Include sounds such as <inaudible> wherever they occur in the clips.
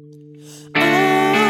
I'm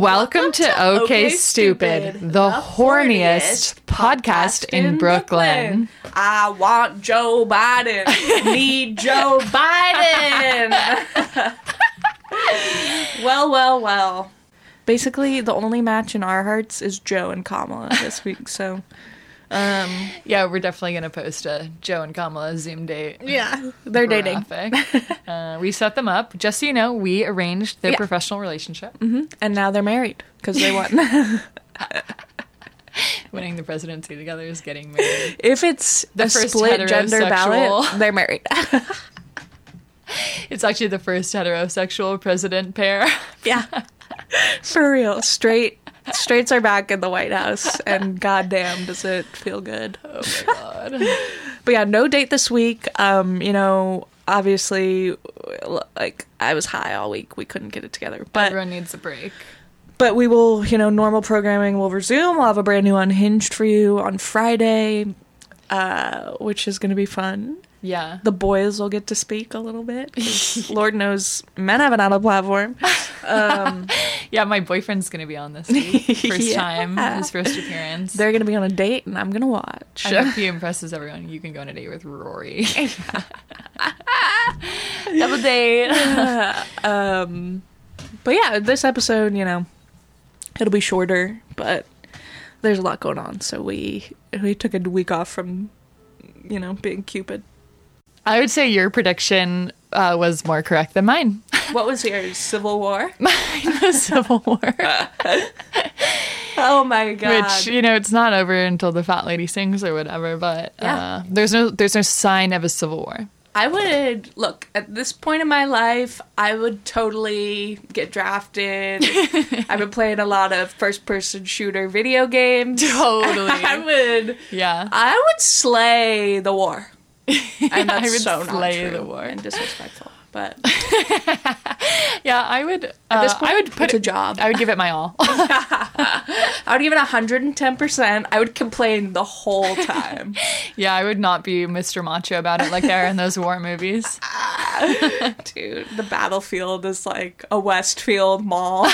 Welcome to OK Stupid, the horniest podcast in Brooklyn. I want Joe Biden. <laughs> Need Joe Biden. <laughs> well, well, well. Basically, the only match in our hearts is Joe and Kamala this week. So, um, Yeah, we're definitely going to post a Joe and Kamala Zoom date. yeah, they're dating, uh, we set them up. Just so you know, we arranged their Yeah. professional relationship. and now they're married because they won. <laughs> Winning the presidency together is getting married. if it's the first split gender ballot, they're married. <laughs> It's actually the first heterosexual president pair. yeah, <laughs> for real. Straight straights are back in the White House, and goddamn, does it feel good. Oh my god. <laughs> but yeah, no date this week. Um, you know, obviously, like I was high all week. We couldn't get it together, but Everyone needs a break. but we will. You know, normal programming will resume. We'll have a brand new Unhinged for you on Friday, uh, which is going to be fun. Yeah. The boys will get to speak a little bit. <laughs> Lord knows, men haven't had a platform. <laughs> Um, Yeah, my boyfriend's going to be on this week. <laughs> First Yeah. time, his first appearance. they're going to be on a date, and I'm going to watch. I hope he <laughs> impresses everyone. You can go on a date with Rory. <laughs> Double date. um, but yeah, this episode, you know, it'll be shorter, but there's a lot going on, so we we took a week off from, you know, being Cupid. I would say your prediction uh, was more correct than mine. <laughs> What was yours? Civil War? <laughs> the Civil War, Oh my god! which you know it's not over until the fat lady sings or whatever. But Yeah. uh, there's no there's no sign of a civil war. I would look at this point in my life. I would totally get drafted. I've been playing a lot of first-person shooter video games. Totally. <laughs> I would. Yeah, I would slay the war. <laughs> And that's I would so not true the war. and disrespectful. But <laughs> yeah. I would. at Uh, this point, I would put it's a job. I would give it my all. <laughs> I would give it 110%. I would complain the whole time. yeah, I would not be Mr. Macho about it like they are in those war movies. Dude, the battlefield is like a Westfield mall.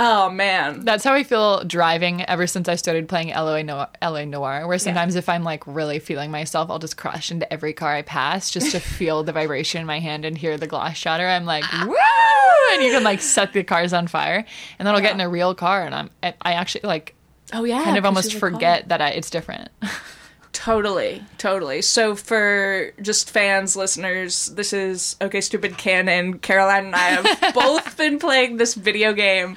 Oh, man. That's how I feel driving ever since I started playing LA Noire, LA Noire where sometimes if I'm like really feeling myself, I'll just crash into every car I pass just to <laughs> feel the vibration in my hand and hear the glass shatter. I'm like, ah. woo! And you can like set the cars on fire. And then I'll get in a real car and I'm, I actually like Oh, yeah. kind of almost forget that I, it's different. <laughs> Totally, totally. So for just fans, listeners, this is okay, stupid canon. Caroline and I have <laughs> both been playing this video game.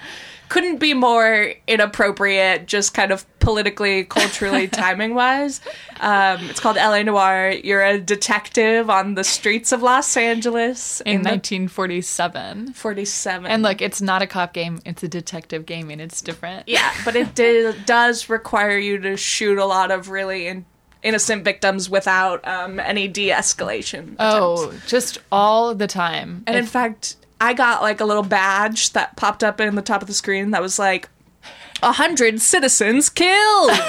Couldn't be more inappropriate, just kind of politically, culturally, <laughs> timing wise. Um, it's called LA Noire. You're a detective on the streets of Los Angeles In the 1947. 47. And look, it's not a cop game, it's a detective game and it's different. Yeah, but it <laughs> does require you to shoot a lot of really in- innocent victims without um, any de-escalation. attempts. Oh, just all the time. and in fact, I got like a little badge that popped up in the top of the screen that was like, "A hundred citizens killed." <laughs>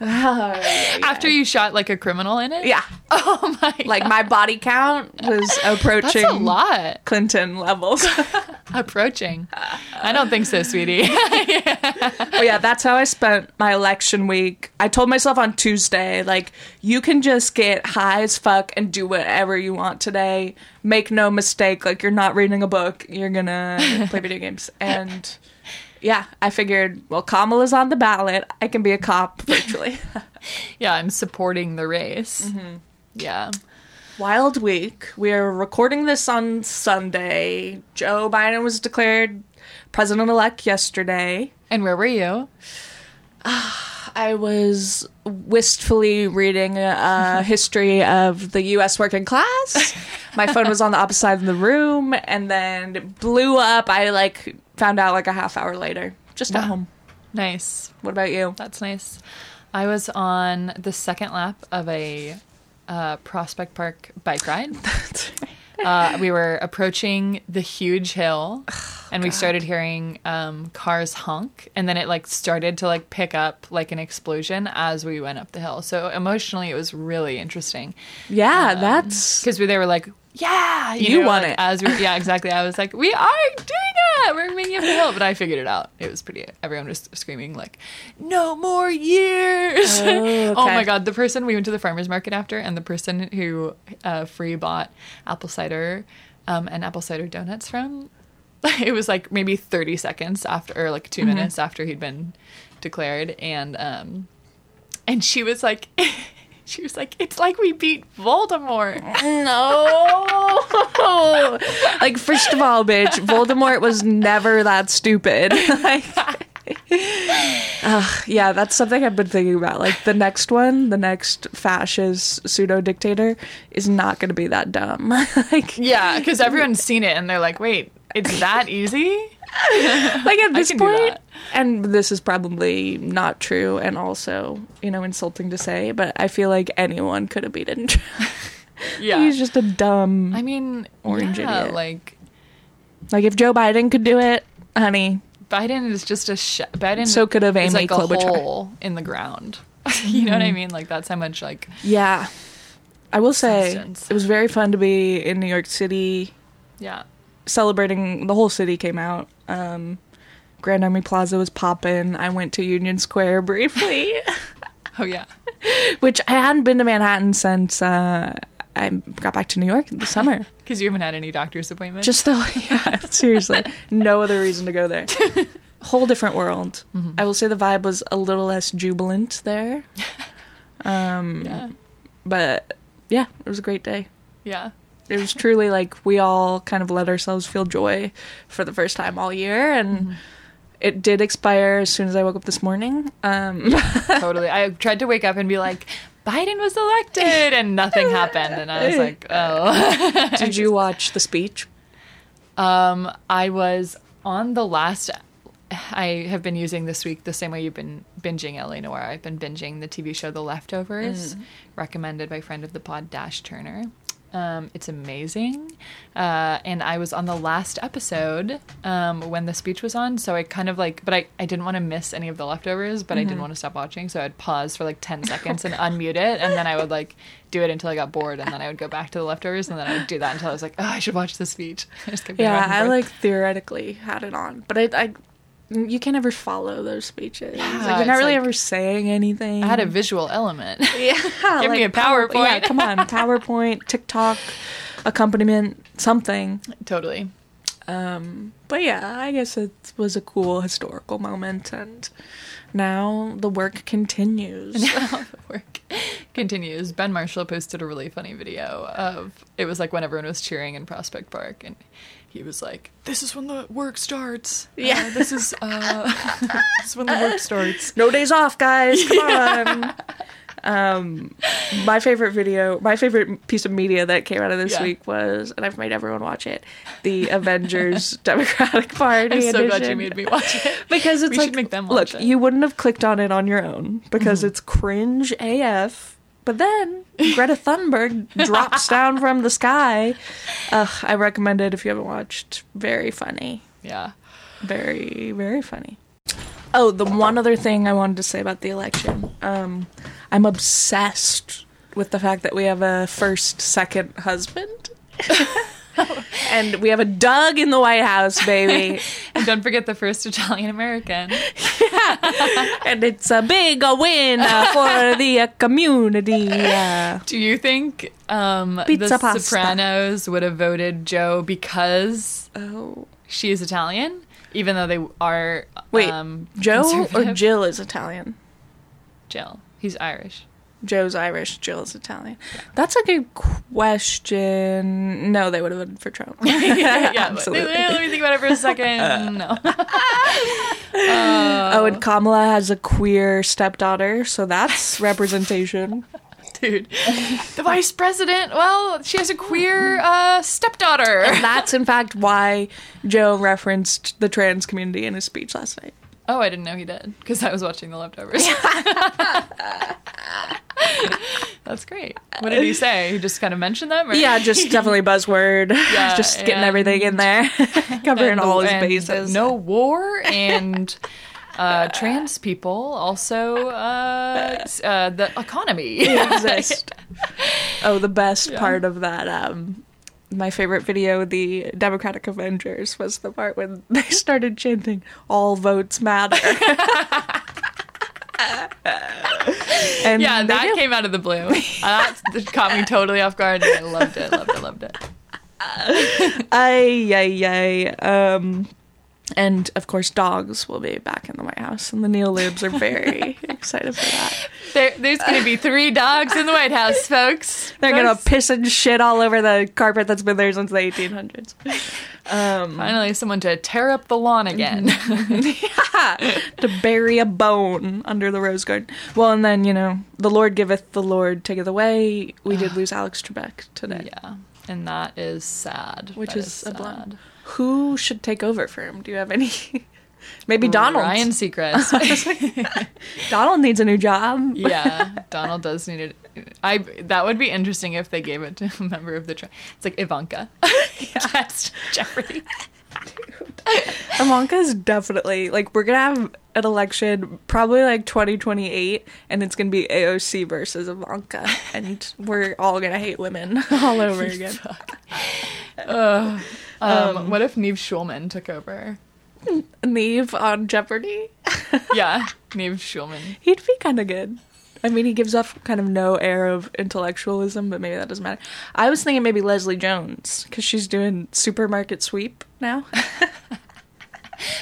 Oh, after you shot like a criminal in it? yeah, <laughs> Oh my <laughs> like my body count was approaching <laughs> That's a lot. Clinton levels. Approaching. I don't think so, sweetie. But yeah, that's how I spent my election week. I told myself on Tuesday, like, you can just get high as fuck and do whatever you want today. Make no mistake, like, you're not reading a book, you're gonna play video games. And yeah, I figured, well, Kamala's on the ballot. I can be a cop <laughs> virtually. yeah, I'm supporting the race. Mm-hmm. Yeah. Wild week. We are recording this on Sunday. Joe Biden was declared president elect yesterday. And where were you? <sighs> I was wistfully reading a <laughs> history of the U.S. working class. <laughs> My phone was on the opposite side of the room, and then it blew up. I like found out like a half hour later, just at home. Nice. What about you? That's nice. I was on the second lap of a uh, Prospect Park bike ride. <laughs> uh, we were approaching the huge hill, and we started hearing um, cars honk, and then it like started to like pick up like an explosion as we went up the hill. So emotionally, it was really interesting Yeah, that's because they were like, "Yeah, You know, won like, it. As we, yeah, exactly. I was like, "We are doing it. We're making it up the hill." But I figured it out. It was pretty. Everyone was screaming like, "No more years!" Oh, <laughs> Oh, my god! The person we went to the farmers market after, and the person who uh, free bought apple cider um, and apple cider donuts from. <laughs> It was like maybe thirty seconds after, or like 2 Mm-hmm. minutes after he'd been declared, and um, and she was like. <laughs> She was like, "It's like we beat Voldemort." <laughs> no. like, first of all, bitch, Voldemort was never that stupid. <laughs> like, Ugh, yeah, that's something I've been thinking about. Like, the next one, the next fascist pseudo dictator, is not going to be that dumb. <laughs> like, Yeah, because everyone's seen it and they're like, wait, it's that easy? <laughs> like at this point, and this is probably not true and also, you know, insulting to say, but I feel like anyone could have beaten. <laughs> Yeah. He's just a dumb. I mean, Orange yeah, idiot. like like, if Joe Biden could do it, honey, Biden is just a sh- Biden. So could have is Amy like a Klobuchar. hole in the ground. <laughs> you know what I mean? Like that's how much like Yeah. I will say Substance. it was very fun to be in New York City yeah. celebrating the whole city came out. Um Grand Army Plaza was popping. I went to Union Square briefly, <laughs> Oh yeah. <laughs> which I hadn't been to Manhattan since uh I got back to New York this summer. <laughs> Because you haven't had any doctor's appointments. Just though, yeah, seriously, no other reason to go there. Whole different world. I will say the vibe was a little less jubilant there, um, yeah. but yeah, it was a great day. Yeah. It was truly like we all kind of let ourselves feel joy for the first time all year and it did expire as soon as i woke up this morning um <laughs> Totally. I tried to wake up and be like, Biden was elected, and nothing happened, and I was like, oh. <laughs> did you watch the speech Um, I was on the last. I have been using this week the same way you've been binging LA Noire. I've been binging the TV show The Leftovers, recommended by friend of the pod Dash Turner. Um, it's amazing, uh, and I was on the last episode um, when the speech was on. So I kind of like, but I, I didn't want to miss any of the leftovers, but I didn't want to stop watching. So I'd pause for like ten seconds and unmute it, and then I would like do it until I got bored, and then I would go back to the leftovers, and then I would do that until I was like, oh, I should watch the speech. <laughs> I yeah i like theoretically had it on but i i you can't ever follow those speeches Yeah, like you're not really like- ever saying anything I had a visual element. <laughs> yeah Give me a power- PowerPoint. yeah come on <laughs> powerpoint tiktok accompaniment something totally. Um, but yeah, I guess it was a cool historical moment, and now the work continues. <laughs> The work continues. Ben Marshall posted a really funny video of it was like when everyone was cheering in Prospect Park, and he was like, "This is when the work starts. Uh, Yeah. this is uh, <laughs> this is when the work starts." no days off, guys. Come <laughs> on. um, my favorite video, my favorite piece of media that came out of this Yeah. week was, and I've made everyone watch it, the Avengers <laughs> Democratic Party. I'm so glad you made me watch it. because it's We like make them look it. Mm-hmm. you wouldn't have clicked on it on your own because it's cringe af but then greta thunberg <laughs> drops down from the sky. Ugh, i recommend it if you haven't watched. Very funny. Yeah. very very funny. Oh the one other thing i wanted to say about the election. Um i'm obsessed with the fact that we have a first second husband. <laughs> And we have a doug in the white house baby <laughs> <laughs> don't forget the first Italian American. yeah. and it's a big a win uh, <laughs> for the uh, community. Uh, Do you think um, Pizza the pasta. Sopranos would have voted Joe because oh, she is Italian, even though they are Wait, um, Joe or? Jill is Italian. Jill. He's Irish. Joe's Irish, Jill's Italian. That's a good question. No, they would have voted for Trump. <laughs> yeah, but- <laughs> absolutely. Let me think about it for a second. no. <laughs> Oh, and Kamala has a queer stepdaughter, so that's representation. Dude. The vice president, well, she has a queer uh, stepdaughter. That's in fact why Joe referenced the trans community in his speech last night. Oh, I didn't know he did because I was watching The Leftovers. <laughs> That's great. What did he say? He just kind of mentioned them? Or? Yeah, just definitely <laughs> buzzword. <laughs> Yeah, just getting and- everything in there, covering all his bases. No war and uh, trans people also uh, uh, the economy. exist. oh, the best part of that. Um, my favorite video, the Democratic Avengers, was the part when they started chanting "All votes matter." <laughs> and Yeah, that came out of the blue. <laughs> That caught me totally off guard. and I loved it, loved it, loved it. <laughs> Ay, ay, ay. Um, and of course, dogs will be back in the White House, and the neolibs are very <laughs> excited for that. There, there's going to be three dogs in the White House, folks. They're gonna piss and shit all over the carpet that's been there since the 1800s. Um, Finally, someone to tear up the lawn again. <laughs> to bury a bone under the rose garden. Well, and then you know, the Lord giveth, the Lord taketh away. We did lose Alex Trebek today. yeah, and that is sad. Which That is a sad. bummer. Who should take over for him? Do you have any? <laughs> Maybe Donald. Ryan Seacrest. <laughs> <laughs> Donald needs a new job. yeah, Donald does need it. I that would be interesting if they gave it to a member of the. Tri- it's like Ivanka. Just Jeopardy. is definitely like we're gonna have an election probably like 2028, and it's gonna be AOC versus Ivanka, and we're all gonna hate women all over again. Um, what if Nev Schulman took over? Nev on Jeopardy. <laughs> Yeah, Nev Schulman. He'd be kind of good. I mean, he gives off kind of no air of intellectualism, but maybe that doesn't matter. I was thinking maybe Leslie Jones because she's doing supermarket sweep now. <laughs>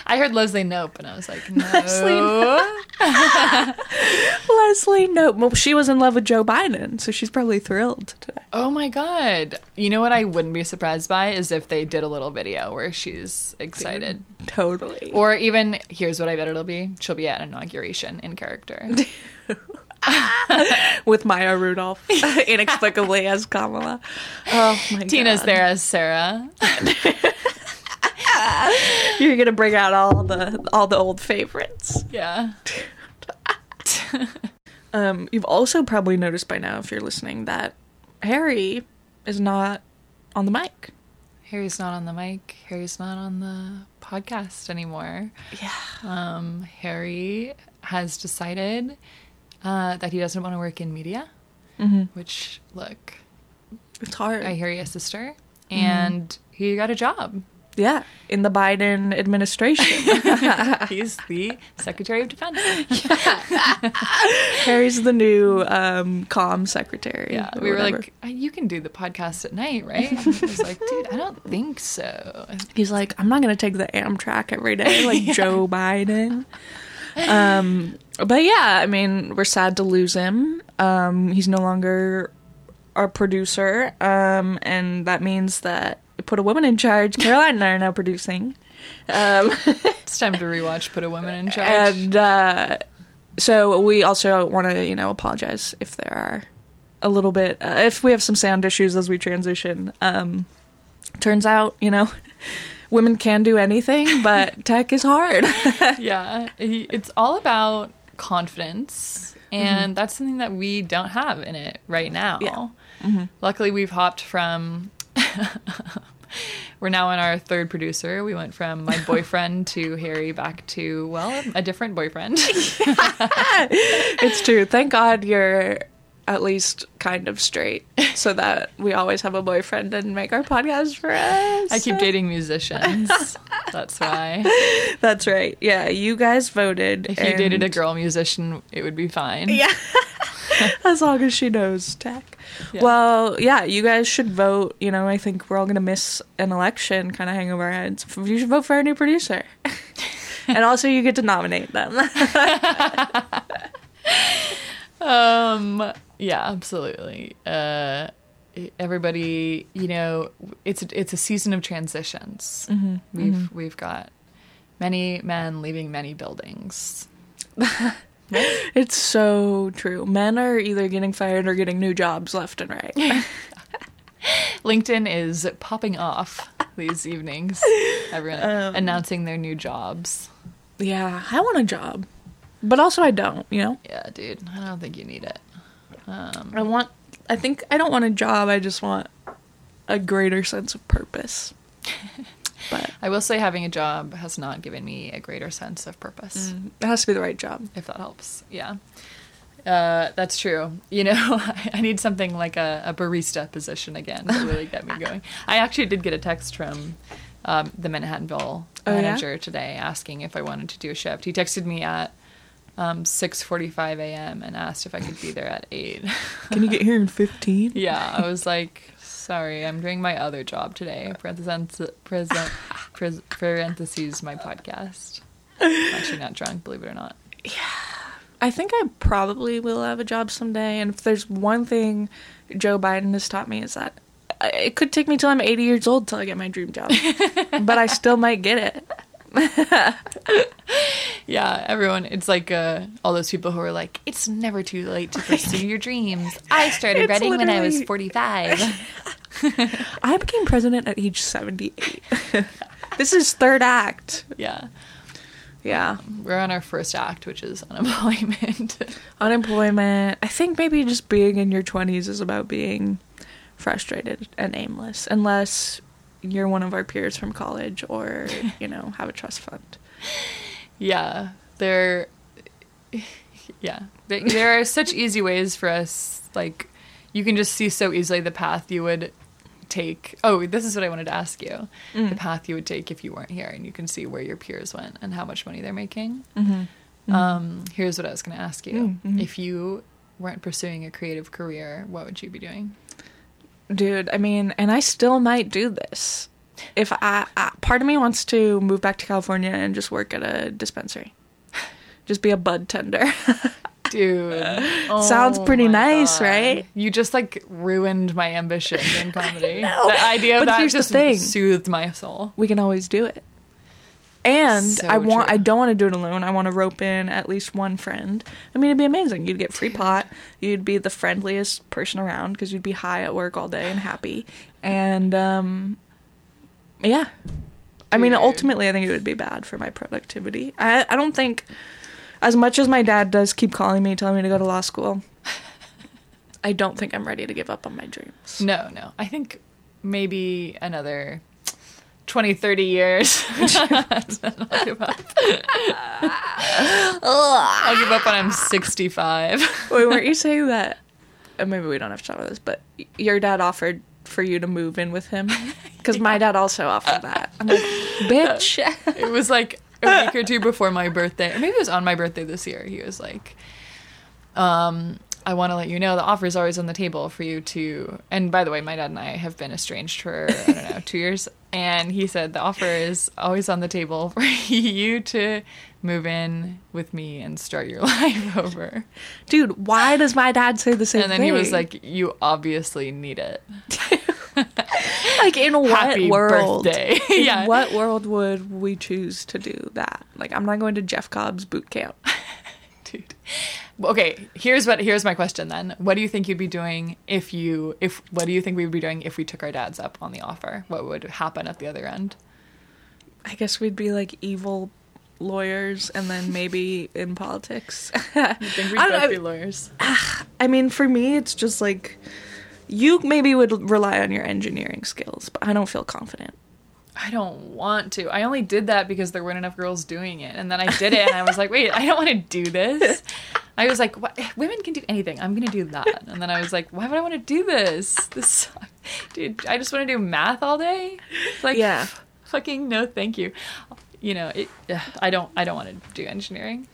I heard Leslie Knope, and I was like, no. <laughs> Leslie Leslie, no, <laughs> well, she was in love with Joe Biden, so she's probably thrilled today. Oh my god! You know what I wouldn't be surprised by is if they did a little video where she's excited, Totally. or even here's what I bet it'll be: she'll be at inauguration in character. <laughs> with Maya Rudolph inexplicably as Kamala. Oh my god. Tina's God. there as Sarah. You're gonna bring out all the all the old favorites. Yeah. <laughs> Um, you've also probably noticed by now, if you're listening, that Harry is not on the mic. Harry's not on the mic. Harry's not on the podcast anymore. Yeah. Um, Harry has decided uh, that he doesn't want to work in media. Which, look, It's hard. I hear your sister, and he got a job. Yeah. In the Biden administration. <laughs> He's the Secretary of Defense. <laughs> Harry's the new um comm secretary. Yeah, we were like, "Uh, you can do the podcast at night, right? And I was like, dude, I don't think so. He's like, I'm not gonna take the Amtrak every day <laughs> like Joe Biden. Um, but yeah, I mean, we're sad to lose him. Um, he's no longer our producer, um, and that means that put a woman in charge. Caroline and I are now producing, um, <laughs> It's time to rewatch Put a Woman in Charge. and uh, so we also want to, you know, apologize if there are a little bit uh, if we have some sound issues as we transition. Um, turns out, you know. <laughs> Women can do anything, but <laughs> tech is hard. yeah, it's all about confidence, and that's something that we don't have in it right now. Yeah. Luckily, we've hopped from. We're now on our third producer. We went from my boyfriend <laughs> to Harry back to, well, a different boyfriend. <laughs> it's true. Thank God you're at least kind of straight so that we always have a boyfriend and make our podcast for us. I keep dating musicians. <laughs> That's why. That's right. Yeah, you guys voted. If you dated a girl musician, it would be fine. Yeah. <laughs> as long as she knows tech. Yeah. Well, yeah, you guys should vote. You know, I think we're all going to miss an election kind of hang over our heads. You should vote for a new producer. <laughs> and also, you get to nominate them. <laughs> um yeah absolutely uh everybody you know it's it's a season of transitions we've we've got many men leaving many buildings It's so true. Men are either getting fired or getting new jobs left and right. <laughs> linkedin is popping off these evenings everyone announcing their new jobs yeah, I want a job. But also I don't, you know? yeah dude i don't think you need it um I want I think I don't want a job, I just want a greater sense of purpose. <laughs> But i will say having a job has not given me a greater sense of purpose it has to be the right job. if that helps. Yeah. Uh, that's true. You know, <laughs> I need something like a, a barista position again to really get me going. I actually did get a text from um, the Manhattanville Oh, yeah? manager today asking if I wanted to do a shift. He texted me at um, 6.45 a.m. and asked if I could be there at 8. Can you get here in 15? <laughs> yeah, I was like, sorry, I'm doing my other job today. Parentheses, present, <laughs> pres- parentheses my podcast. I'm actually not drunk, believe it or not. Yeah. I think I probably will have a job someday. And if there's one thing Joe Biden has taught me is that uh, it could take me till I'm 80 years old till I get my dream job, <laughs> but I still might get it. <laughs> Yeah, everyone. It's like uh, all those people who are like, it's never too late to pursue your dreams. <laughs> I started It's writing when I was 45. <laughs> I became president at age 78. this is third act. yeah. Yeah. We're on our first act, which is unemployment. Unemployment. I think maybe just being in your 20s is about being frustrated and aimless, unless you're one of our peers from college or, <laughs> you know, have a trust fund. yeah. There. Yeah. There, there are such easy ways for us. Like, you can just see so easily the path you would take. Oh, this is what I wanted to ask you. Mm. The path you would take if you weren't here, and you can see where your peers went and how much money they're making. Mm-hmm. Mm-hmm. Um, here's what I was going to ask you: mm-hmm. If you weren't pursuing a creative career, what would you be doing? Dude, I mean, and I still might do this. If I, I part of me wants to move back to California and just work at a dispensary. <laughs> Just be a bud tender. <laughs> Dude, Sounds oh pretty nice, God. right? You just like ruined my ambition in comedy. <laughs> know. The idea of But that here's the just thing. soothed my soul. we can always do it. And So I want true. I don't want to do it alone. I want to rope in at least one friend. I mean, it'd be amazing. You'd get free pot. You'd be the friendliest person around because you'd be high at work all day and happy. And um yeah. I mean, ultimately I think it would be bad for my productivity. I I don't think as much as my dad does keep calling me telling me to go to law school, I don't think I'm ready to give up on my dreams. No, no. I think maybe another 20, 30 years. <laughs> <laughs> I'll give up. I'll give up when I'm 65. <laughs> Wait, weren't you saying that? uh, Maybe we don't have to talk about this, but your dad offered for you to move in with him because my dad also offered that. I'm like, bitch. it was like a week or two before my birthday, or maybe it was on my birthday this year. He was like, um, I want to let you know the offer is always on the table for you to. And by the way, my dad and I have been estranged for, I don't know, two years. And he said the offer is always on the table for <laughs> you to move in with me and start your <laughs> life over. Dude, why does my dad say the same thing? And then thing? he was like, You obviously need it. <laughs> like in what Happy world? birthday. In yeah. what world would we choose to do that? Like, I'm not going to Jeff Cobb's boot camp. dude okay here's what here's my question then what do you think you'd be doing if you if what do you think we would be doing if we took our dads up on the offer what would happen at the other end I guess we'd be like evil lawyers and then maybe <laughs> in politics. <laughs> I think we'd I both know. be lawyers <sighs> I mean, for me, it's just like you maybe would rely on your engineering skills, but I don't feel confident. I don't want to. I only did that because there weren't enough girls doing it. And then i did it and i was like wait i don't want to do this. I was like what? women can do anything. I'm gonna do that. And then i was like why would i want to do this? This dude i just want to do math all day? Like Yeah. fucking no thank you. You know it, ugh, i don't i don't want to do engineering.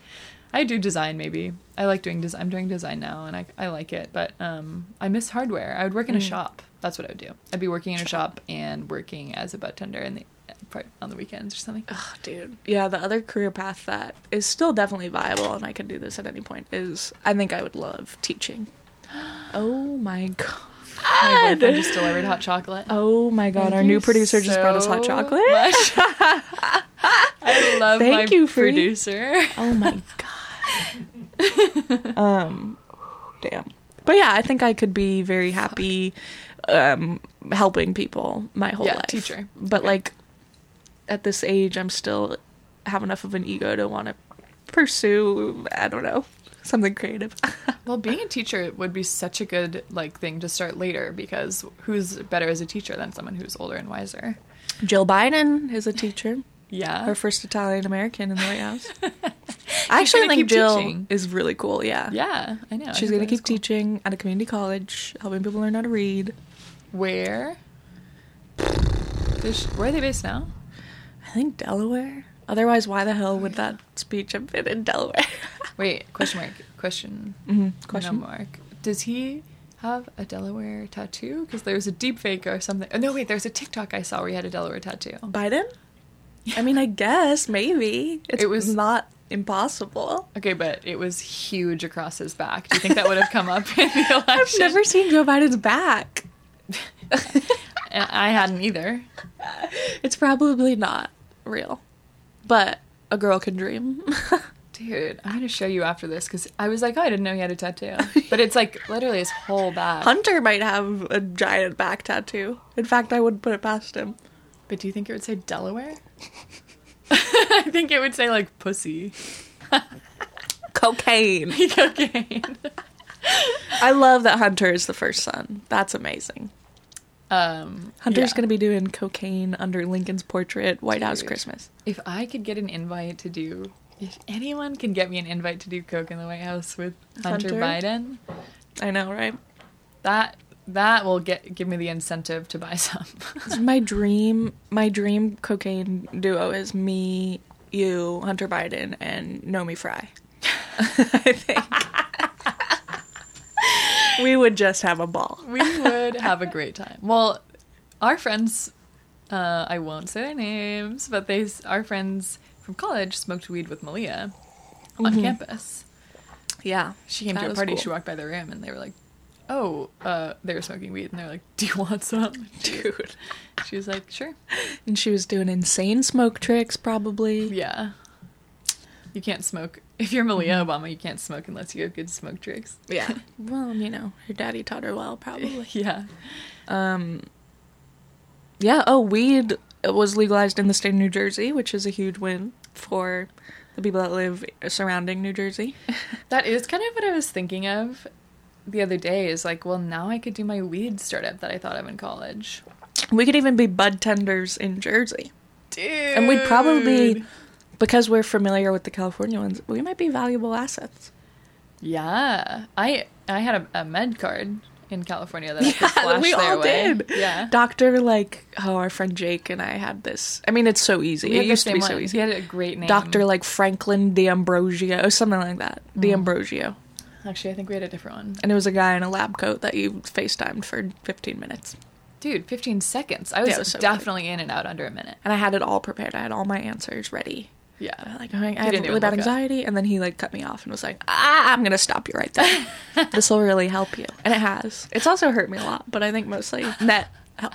I do design maybe. I like doing design i'm doing design now and i, I like it but um i miss hardware. I would work in a shop That's what I would do. I'd be working in a shop and working as a butt tender in the part on the weekends or something. Oh, dude. Yeah, the other career path that is still definitely viable, and I can do this at any point, is I think I would love teaching. <gasps> Oh my god. My boyfriend just delivered hot chocolate. Oh my god, our new producer just brought us hot chocolate. <laughs> I love Thank my you, Free. producer. Oh my <laughs> god. um damn. But yeah, I think I could be very happy um helping people my whole Yeah, life. teacher. But Okay. like at this age I'm still have enough of an ego to want to pursue I don't know, something creative. <laughs> Well, being a teacher would be such a good like thing to start later because who's better as a teacher than someone who's older and wiser? Jill Biden is a teacher. Yeah. Our first Italian American in the White House. <laughs> I actually think Jill teaching. is really cool, yeah. yeah, I know. She's think gonna keep cool. teaching at a community college, helping people learn how to read. Where? Where are they based now? I think Delaware. Otherwise, why the hell would that speech have been in Delaware? <laughs> Wait, question mark. Question. Mhm, question? No mark. Does he have a Delaware tattoo? Because there was a deep fake or something. Oh, no, wait, there's a TikTok I saw where he had a Delaware tattoo. Biden? <laughs> I mean, I guess maybe it's It was- not impossible. Okay, but it was huge across his back. Do you think that would have come up in the election? <laughs> I've never seen Joe Biden's back. <laughs> I hadn't either. It's probably not real, but a girl can dream. <laughs> Dude, I'm gonna show you after this because I was like, oh, I didn't know he had a tattoo. But it's like literally his whole back. Hunter might have a giant back tattoo. In fact, I wouldn't put it past him. But do you think it would say Delaware? <laughs> I think it would say like pussy. Cocaine. Cocaine. I love that Hunter is the first son. That's amazing. Um, Hunter's yeah. gonna be doing cocaine under Lincoln's portrait, White House Christmas. If I could get an invite to do, if anyone can get me an invite to do coke in the White House with Hunter, Hunter? Biden, I know, right? that that will get give me the incentive to buy <laughs> some. My dream. My dream cocaine duo is me, you, Hunter Biden, and Nomi Fry. <laughs> I think <laughs> we would just have a ball. we would have a great time. Well, our friends, uh, I won't say their names, but they, our friends from college smoked weed with Malia on campus. Yeah, She came That to a party. cool. She walked by the room, and they were like, "Oh, uh, they were smoking weed," and they were like, "Do you want some?" <laughs> dude. She was like, "Sure." And she was doing insane smoke tricks, probably. Yeah. You can't smoke if you're Malia Obama. You can't smoke unless you have good smoke tricks. Yeah. <laughs> well, you know, her daddy taught her well, probably. <laughs> Yeah. Um. Yeah. Oh, weed was legalized in the state of New Jersey, which is a huge win for the people that live surrounding New Jersey. <laughs> That is kind of what I was thinking of the other day. Is like, well, now I could do my weed startup that I thought of in college. we could even be bud tenders in Jersey, Dude. and we'd probably, because we're familiar with the California ones, we might be valuable assets. Yeah. I I had a, a med card in California that I <laughs> could Yeah, flash we all way. did. Yeah. Doctor, like, oh, our friend Jake and I had this. I mean, it's so easy. It used to be same so easy. He had a great name. Doctor, like Franklin D'Ambrosio, something like that. Mm. D'Ambrosio. Actually, I think we had a different one. And it was a guy in a lab coat that you FaceTimed for 15 minutes. Dude, 15 seconds. I was, Yeah, was so definitely in and out under a minute. And I had it all prepared. I had all my answers ready. Yeah. Like, I I have really bad look up. anxiety. And then he, like, cut me off and was like, ah, I'm going to stop you right there. <laughs> this will really help you. And it has. It's also hurt me a lot, but I think mostly net help.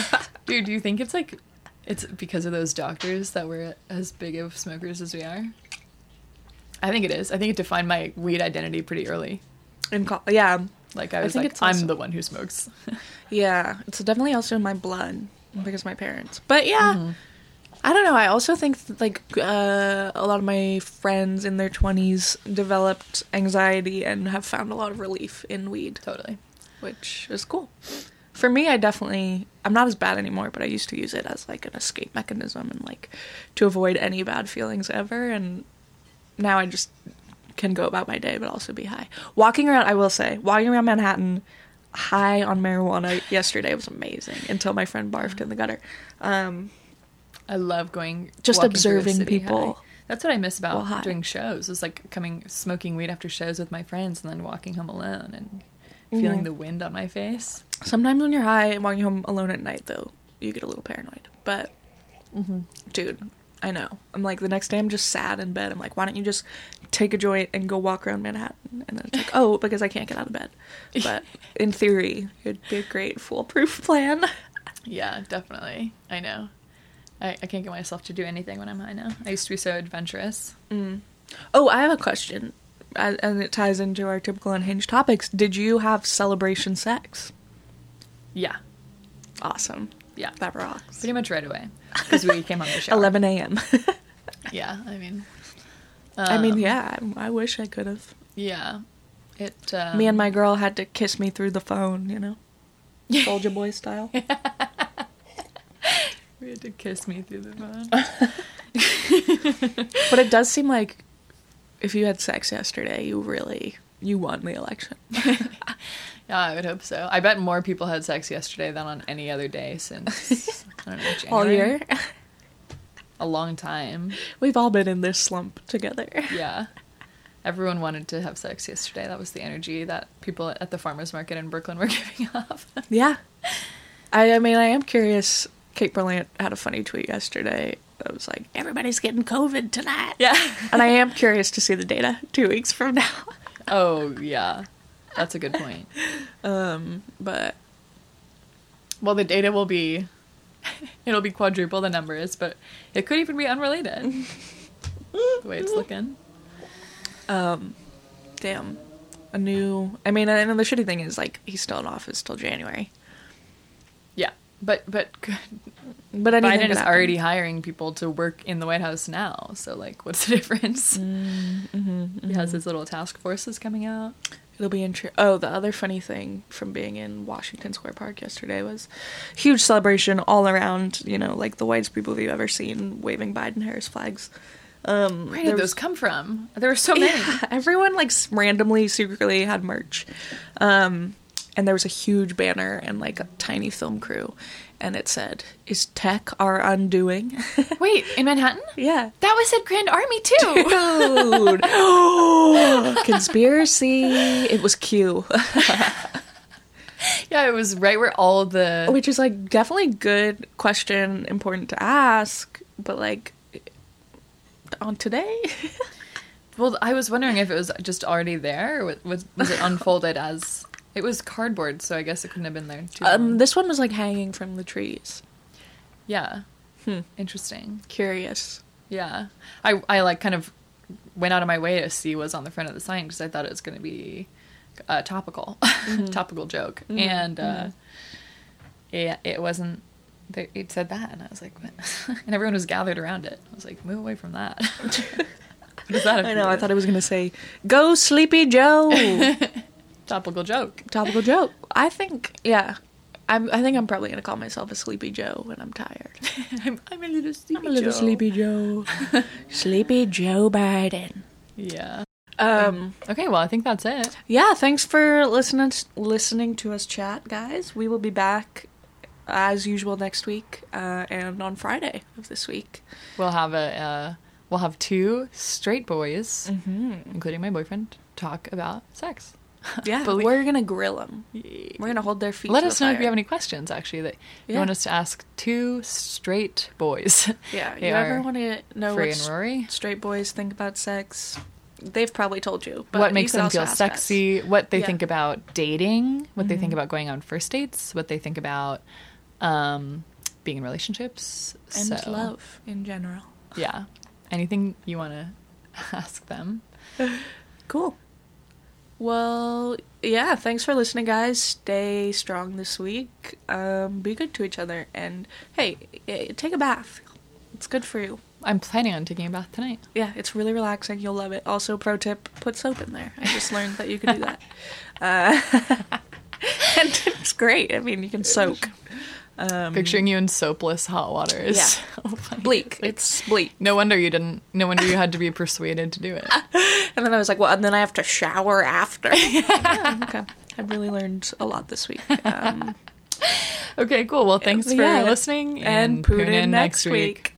<laughs> Dude, do you think it's like it's because of those doctors that we're as big of smokers as we are? I think it is. I think it defined my weed identity pretty early. In col- yeah. Like I I was think like, it's I'm also- the one who smokes. <laughs> Yeah, it's definitely also in my blood because my parents. But yeah, Mm-hmm. I don't know. I also think like uh, a lot of my friends in their twenties developed anxiety and have found a lot of relief in weed, totally. which is cool. For me, I definitely I'm not as bad anymore, but I used to use it as like an escape mechanism and like to avoid any bad feelings ever. And now I just can go about my day, but also be high. Walking around, I will say, walking around Manhattan high on marijuana yesterday was amazing until my friend barfed in the gutter. Um, I love going Just observing people. high. That's what I miss about Well, doing shows. It's like coming smoking weed after shows with my friends and then walking home alone and mm-hmm. feeling the wind on my face. Sometimes when you're high and walking home alone at night, though, you get a little paranoid. But, mm-hmm. dude, I know. I'm like, the next day I'm just sad in bed. I'm like, why don't you just take a joint and go walk around Manhattan? And then it's like, oh, because I can't get out of bed. But in theory, it'd be a great foolproof plan. <laughs> Yeah, definitely. I know. I, I can't get myself to do anything when I'm high now. I used to be so adventurous. Oh, I have a question. And it ties into our typical unhinged topics. Did you have celebration sex? Yeah, Awesome. yeah. That rocks. Pretty much right away. Because we came on the <laughs> show. 11 a.m. <laughs> Yeah, I mean. I mean, um, yeah, I, I wish I could have. Yeah. It. Um, me and my girl had to kiss me through the phone, you know? <laughs> Soulja Boy style. We had to kiss me through the phone. <laughs> but it does seem like if you had sex yesterday, you really you won the election. <laughs> Yeah, I would hope so. I bet more people had sex yesterday than on any other day since I don't know, <laughs> All year. A long time. We've all been in this slump together. Yeah. Everyone wanted to have sex yesterday. That was the energy that people at the farmers market in Brooklyn were giving off. Yeah. I, I mean, I am curious. Kate Berlant had a funny tweet yesterday. That was like, everybody's getting COVID tonight. yeah. And I am curious to see the data two weeks from now. Oh, yeah. That's a good point. Um, but Well, the data will be it'll be quadruple the numbers, but it could even be unrelated. the way it's looking. um, damn, a new. I mean, and the shitty thing is like he's still in office till January. But but <laughs> But Biden is already hiring people to work in the White House now. So like <laughs> what's the difference? Mm-hmm, He has his little task forces coming out. It'll be interesting. Oh, the other funny thing from being in Washington Square Park yesterday was huge celebration all around. You know, like the whitest people you've ever seen waving Biden Harris flags. Um, Where did was- those come from? There were so <laughs> many. Yeah, everyone like randomly, secretly had merch, um, and there was a huge banner and like a tiny film crew, and it said, "Is tech our undoing?" <laughs> Wait, in Manhattan? yeah. That was at Grand Army too. Dude. <gasps> Conspiracy. It was Q. <laughs> yeah, it was right where all the Which is like definitely good question, important to ask, but like on today, <laughs> Well, I was wondering if it was just already there, was, was it unfolded as it was cardboard? So I guess it couldn't have been there too. um, long. this one was like hanging from the trees. yeah, Hmm. interesting. Curious. Yeah, I I like kind of went out of my way to see what's on the front of the sign because I thought it was going to be a topical, Mm-hmm. <laughs> topical joke, and uh, yeah, it wasn't. They, it said that, and I was like, <laughs> and everyone was gathered around it. I was like, move away from that. <laughs> that? I know. I thought it was gonna say, "Go, Sleepy Joe." Topical joke. Topical joke. I think, yeah. I'm, I think I'm probably gonna call myself a Sleepy Joe when I'm tired. <laughs> I'm, I'm a little sleepy. I'm a little Joe. Sleepy Joe. <laughs> sleepy Joe Biden. Yeah. Um. Okay, well, I think that's it. Yeah. Thanks for listening listening to us chat, guys. We will be back as usual next week uh, and on Friday of this week. We'll have a uh, we'll have two straight boys, Mm-hmm. including my boyfriend, talk about sex. <laughs> Yeah, Belie- we're gonna grill them. We're gonna hold their feet. Let us know if you have any questions. Actually, that you want us to ask two straight boys. <laughs> Yeah, <laughs> They you ever want to know what straight boys think about sex? They've probably told you. But what makes them feel ask us. sexy? What they Yeah. Mm-hmm. think about dating? What they think about going on first dates? What they think about um, being in relationships and So, love in general. Yeah, anything you want to ask them. Cool. Well, yeah, thanks for listening, guys. Stay strong this week. Um, be good to each other. And hey, eh, take a bath. It's good for you. I'm planning on taking a bath tonight. Yeah, it's really relaxing. You'll love it. Also, pro tip put soap in there. I just learned that you could do that. Uh, <laughs> <laughs> and it's great. I mean, you can soak. Um, Picturing you in soapless hot water is Yeah. <laughs> so funny. bleak. It's bleak. No wonder you didn't. No wonder you had to be persuaded to do it. <laughs> And then I was like, well, and then I have to shower after. <laughs> Yeah, okay. I've really learned a lot this week. Um, Okay, cool. Well, thanks for Yeah. listening and and, tune in next week.